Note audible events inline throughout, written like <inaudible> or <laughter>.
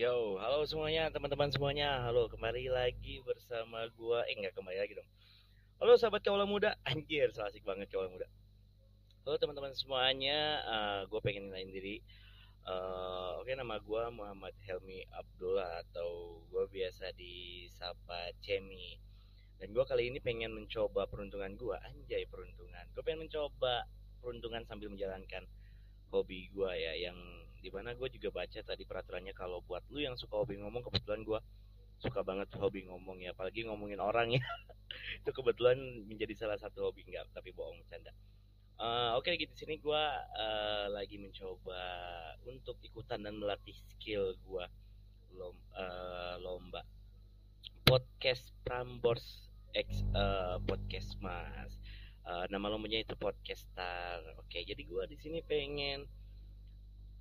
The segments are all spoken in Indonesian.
Yo, halo semuanya, teman-teman semuanya. Halo, kembali lagi bersama gua. Eh, enggak kembali lagi dong. Halo sahabat kaula muda. Anjir, asik banget kaula muda. Halo teman-teman semuanya, uh, gue pengen ngenalin diri. Uh, Oke, nama gua Muhammad Helmi Abdullah atau gue biasa disapa Cemi. Dan gua kali ini pengen mencoba peruntungan gua. Anjay, peruntungan. Gue pengen mencoba peruntungan sambil menjalankan hobi gua ya yang di mana gue juga baca tadi peraturannya kalau buat lu yang suka hobi ngomong kebetulan gue suka banget hobi ngomong ya. Apalagi ngomongin orang ya. <laughs> Itu kebetulan menjadi salah satu hobi. Enggak tapi bohong canda uh, oke okay, gitu sini gue uh, lagi mencoba untuk ikutan dan melatih skill gue lom, uh, lomba. Podcast Prambors X uh, podcast mas. Uh, nama lombanya itu podcaster. Oke okay, jadi gue di sini pengen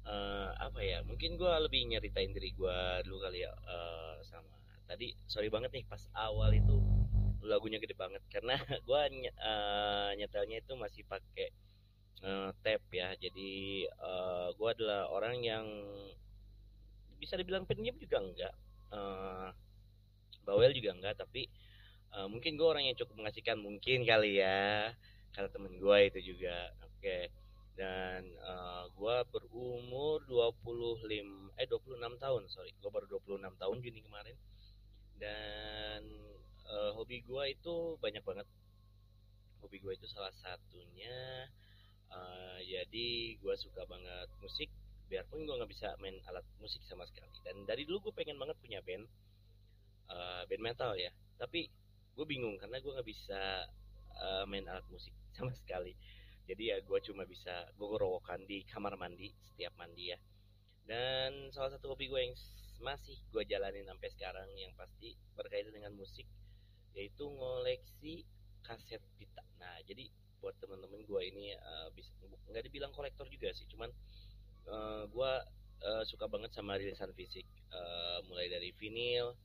uh, apa ya mungkin gue lebih nyeritain diri gue dulu kali ya uh, sama tadi sorry banget nih pas awal itu lagunya gede banget karena <laughs> gue uh, nyetelnya itu masih pakai uh, tape ya jadi uh, gue adalah orang yang bisa dibilang pendiam juga enggak uh, bawel juga enggak tapi uh, mungkin gue orang yang cukup mengasihkan mungkin kali ya karena temen gue itu juga oke. okay dan uh, eh, gue berumur 25 eh 26 tahun sorry. Gue baru 26 tahun Juni kemarin. Dan uh, hobi gue itu banyak banget. Hobi gue itu salah satunya uh, jadi gue suka banget musik biarpun gue nggak bisa main alat musik sama sekali. Dan dari dulu gue pengen banget punya band uh, band metal ya. Tapi gue bingung karena gue nggak bisa uh, main alat musik <laughs> sama sekali jadi ya gue cuma bisa gue gerowokan di kamar mandi setiap mandi ya. Dan salah satu hobi gue yang masih gue jalanin sampai sekarang yang pasti berkaitan dengan musik yaitu ngoleksi kaset pita. Nah jadi buat temen-temen gue ini uh, nggak dibilang kolektor juga sih cuman uh, eh, gue uh, suka banget sama rilisan fisik. Uh, mulai dari vinil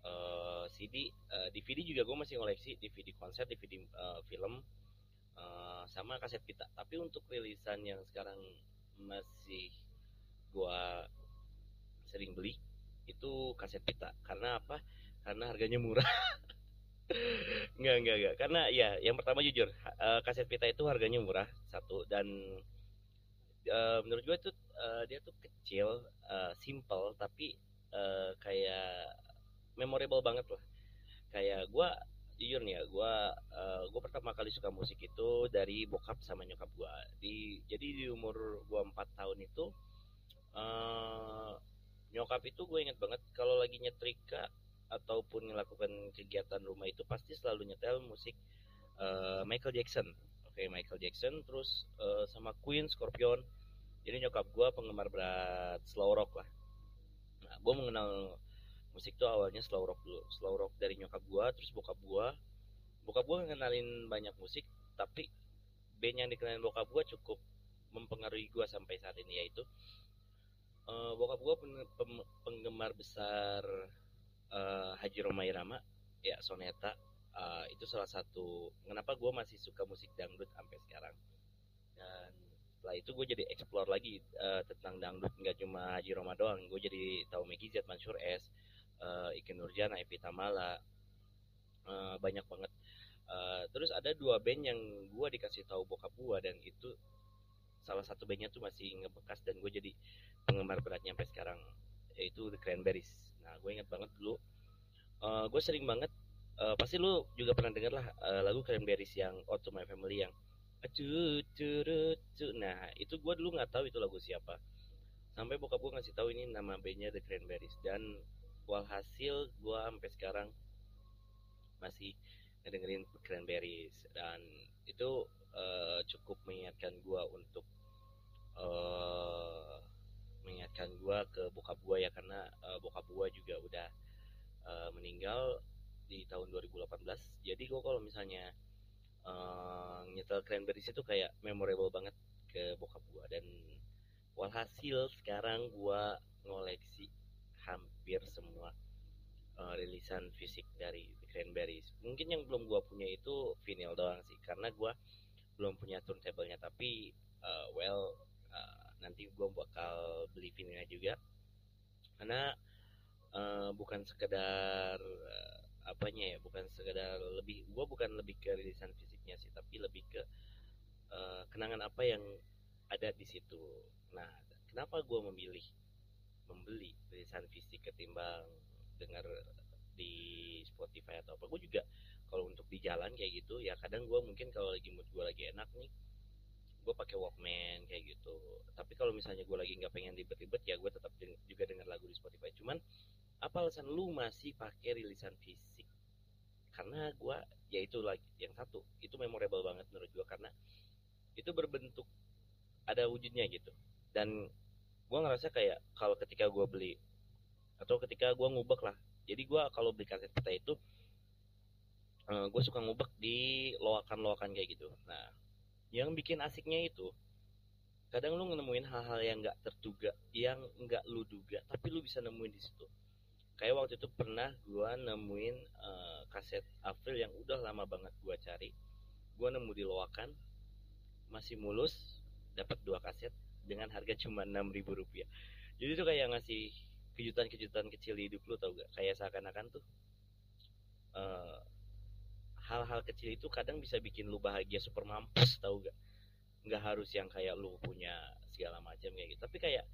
uh, CD uh, DVD juga gue masih ngoleksi DVD konser DVD uh, film uh, sama kaset pita tapi untuk rilisan yang sekarang masih gua sering beli itu kaset pita. Karena apa? Karena harganya murah. <laughs> Nggak nggak nggak. Karena ya yang pertama jujur uh, kaset pita itu harganya murah satu. Dan uh, menurut gue itu dia tuh kecil uh, simple tapi uh, kayak memorable banget lah. Kayak gue jujur nih ya gue uh, gue pertama kali suka musik itu dari bokap sama nyokap gue di jadi di umur gue empat tahun itu uh, nyokap itu gue inget banget kalau lagi nyetrika ataupun melakukan kegiatan rumah itu pasti selalu nyetel musik uh, Michael Jackson. Oke okay, Michael Jackson terus uh, sama Queen Scorpion. Jadi nyokap gue penggemar berat slow rock lah. Nah gue mengenal musik tuh awalnya slow rock dulu. Slow rock dari nyokap gua terus bokap gua. Bokap gua ngenalin banyak musik tapi band yang dikenalin bokap gua cukup mempengaruhi gua sampai saat ini yaitu uh, bokap gua penggemar besar uh, Haji Roma Irama ya Soneta. Uh, itu salah satu kenapa gua masih suka musik dangdut sampai sekarang. Dan setelah itu gue jadi explore lagi uh, tentang dangdut nggak cuma Haji Roma doang. Gue jadi tahu Megi Z Mansur S uh, Iki Nurjana, Evita Mala, uh, banyak banget. Uh, terus ada dua band yang gue dikasih tahu bokap gue dan itu salah satu bandnya tuh masih ngebekas dan gue jadi penggemar beratnya sampai sekarang yaitu The Cranberries. Nah gue inget banget dulu, uh, gue sering banget uh, pasti lu juga pernah denger lah uh, lagu Cranberries yang Out to My Family yang nah itu gue dulu nggak tahu itu lagu siapa. Sampai bokap gue ngasih tahu ini nama bandnya The Cranberries. Dan walhasil gue sampai sekarang masih ngedengerin Cranberries. Dan itu uh, cukup mengingatkan gue untuk uh, mengingatkan gue ke bokap gue ya karena uh, bokap gue juga udah uh, meninggal di tahun 2018 jadi gue kalau misalnya uh, nyetel Cranberries itu kayak memorable banget ke bokap gue dan walhasil sekarang gue ngoleksi hampir semua uh, rilisan fisik dari Cranberries. Mungkin yang belum gua punya itu vinyl doang sih, karena gua belum punya turntable-nya. Tapi uh, well uh, nanti gua bakal beli vinylnya juga, karena uh, bukan sekedar uh, apanya ya bukan sekedar lebih gue bukan lebih ke rilisan fisiknya sih tapi lebih ke uh, kenangan apa yang ada di situ nah kenapa gue memilih rilisan fisik ketimbang dengar di Spotify atau apa. Gue juga kalau untuk di jalan kayak gitu ya kadang gue mungkin kalau lagi mood gue lagi enak nih gue pakai Walkman kayak gitu. Tapi kalau misalnya gue lagi nggak pengen ribet-ribet ya gue tetap deng juga dengar lagu di Spotify. Cuman apa alasan lu masih pakai rilisan fisik? Karena gue ya itu lagi yang satu itu memorable banget menurut gue karena itu berbentuk ada wujudnya gitu. Dan gue ngerasa kayak kalau ketika gue beli atau ketika gue ngubek lah. Jadi gue kalau beli kaset peta itu uh, eh, gue suka ngubek di loakan-loakan kayak gitu. Nah yang bikin asiknya itu kadang lu nemuin hal-hal yang nggak terduga yang nggak lu duga tapi lu bisa nemuin di situ. Kayak waktu itu pernah gua nemuin uh, kaset April yang udah lama banget gua cari. Gua nemu di loakan masih mulus dapat dua kaset dengan harga cuma enam ribu rupiah. Jadi itu kayak ngasih kejutan-kejutan kecil di hidup lu tau gak? Kayak seakan-akan tuh uh, hal-hal kecil itu kadang bisa bikin lu bahagia super mampus tau gak? Nggak harus yang kayak lu punya segala macam kayak gitu. Tapi kayak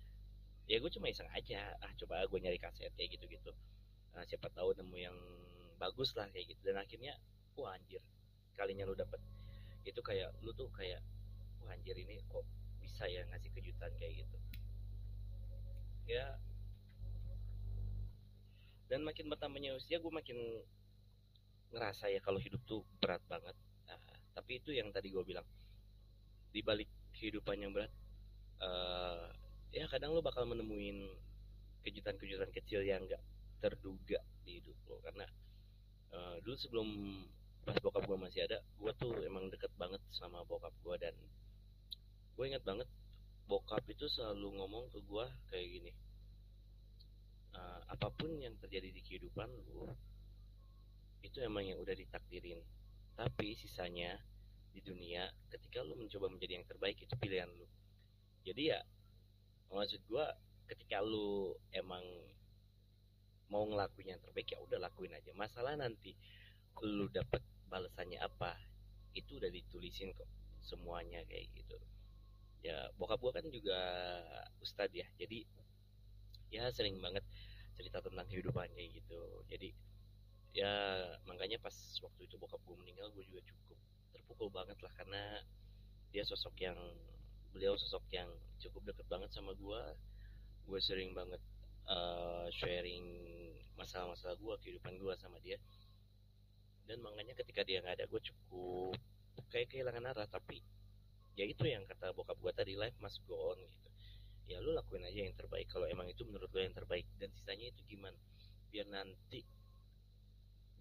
ya gue cuma iseng aja. Ah coba gue nyari kaset kayak gitu gitu nah, siapa tahu nemu yang bagus lah kayak gitu. Dan akhirnya wah anjir kalinya lu dapet. Itu kayak lu tuh kayak wah anjir ini kok bisa ya ngasih kejutan kayak gitu? Ya dan makin bertambahnya usia gue makin ngerasa ya kalau hidup tuh berat banget. Nah, tapi itu yang tadi gue bilang. Di balik kehidupan yang berat uh, ya kadang lo bakal menemuin kejutan-kejutan kecil yang gak terduga di hidup lo karena uh, dulu sebelum pas bokap gue masih ada gue tuh emang deket banget sama bokap gue dan gue inget banget bokap itu selalu ngomong ke gue kayak gini uh, apa pun yang terjadi di kehidupan lo itu emang yang udah ditakdirin. Tapi sisanya di dunia ketika lu mencoba menjadi yang terbaik itu pilihan lu. Jadi ya maksud gue ketika lu emang mau ngelakuin yang terbaik ya udah lakuin aja. Masalah nanti lu dapat balasannya apa itu udah ditulisin kok semuanya kayak gitu. Ya bokap gue kan juga ustadz ya. Jadi ya sering banget cerita tentang kehidupan kayak gitu. Jadi ya makanya pas waktu itu bokap gue meninggal gue juga cukup terpukul banget lah karena dia sosok yang beliau sosok yang cukup deket banget sama gue gue sering banget uh, sharing masalah-masalah gue kehidupan gue sama dia. Dan makanya ketika dia nggak ada gue cukup kayak kehilangan arah. Tapi ya itu yang kata bokap gue tadi life must go on gitu ya lu lakuin aja yang terbaik. Kalau emang itu menurut lo yang terbaik dan sisanya itu gimana? Biar nanti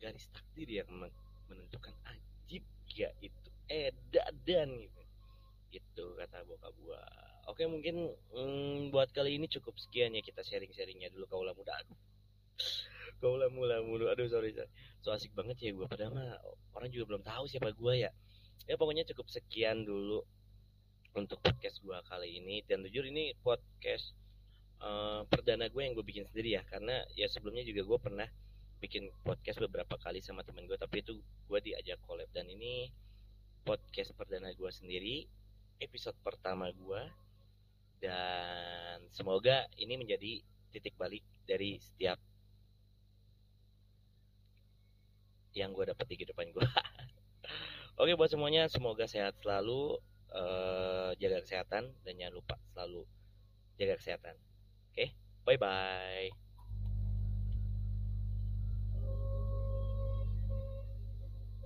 garis takdir yang menentukan ajib ya itu edadan gitu. Gitu kata bokap gua. Oke mungkin hmm, buat kali ini cukup sekian ya kita sharing-sharingnya dulu kaulah muda. Aku kaulah mula mulu. Aduh sorry, sorry. So asik banget ya gua. Padahal mah orang juga belum tahu siapa gua ya. Ya pokoknya cukup sekian dulu untuk podcast gua kali ini. Dan jujur ini podcast uh, perdana gue yang gue bikin sendiri ya. Karena ya sebelumnya juga gue pernah bikin podcast beberapa kali sama temen gue tapi itu gue diajak collab. Dan ini podcast perdana gue sendiri episode pertama gue dan semoga ini menjadi titik balik dari setiap yang gue dapat di kehidupan gue <laughs> oke buat semuanya semoga sehat selalu uh, jaga kesehatan dan jangan lupa selalu jaga kesehatan. Oke bye bye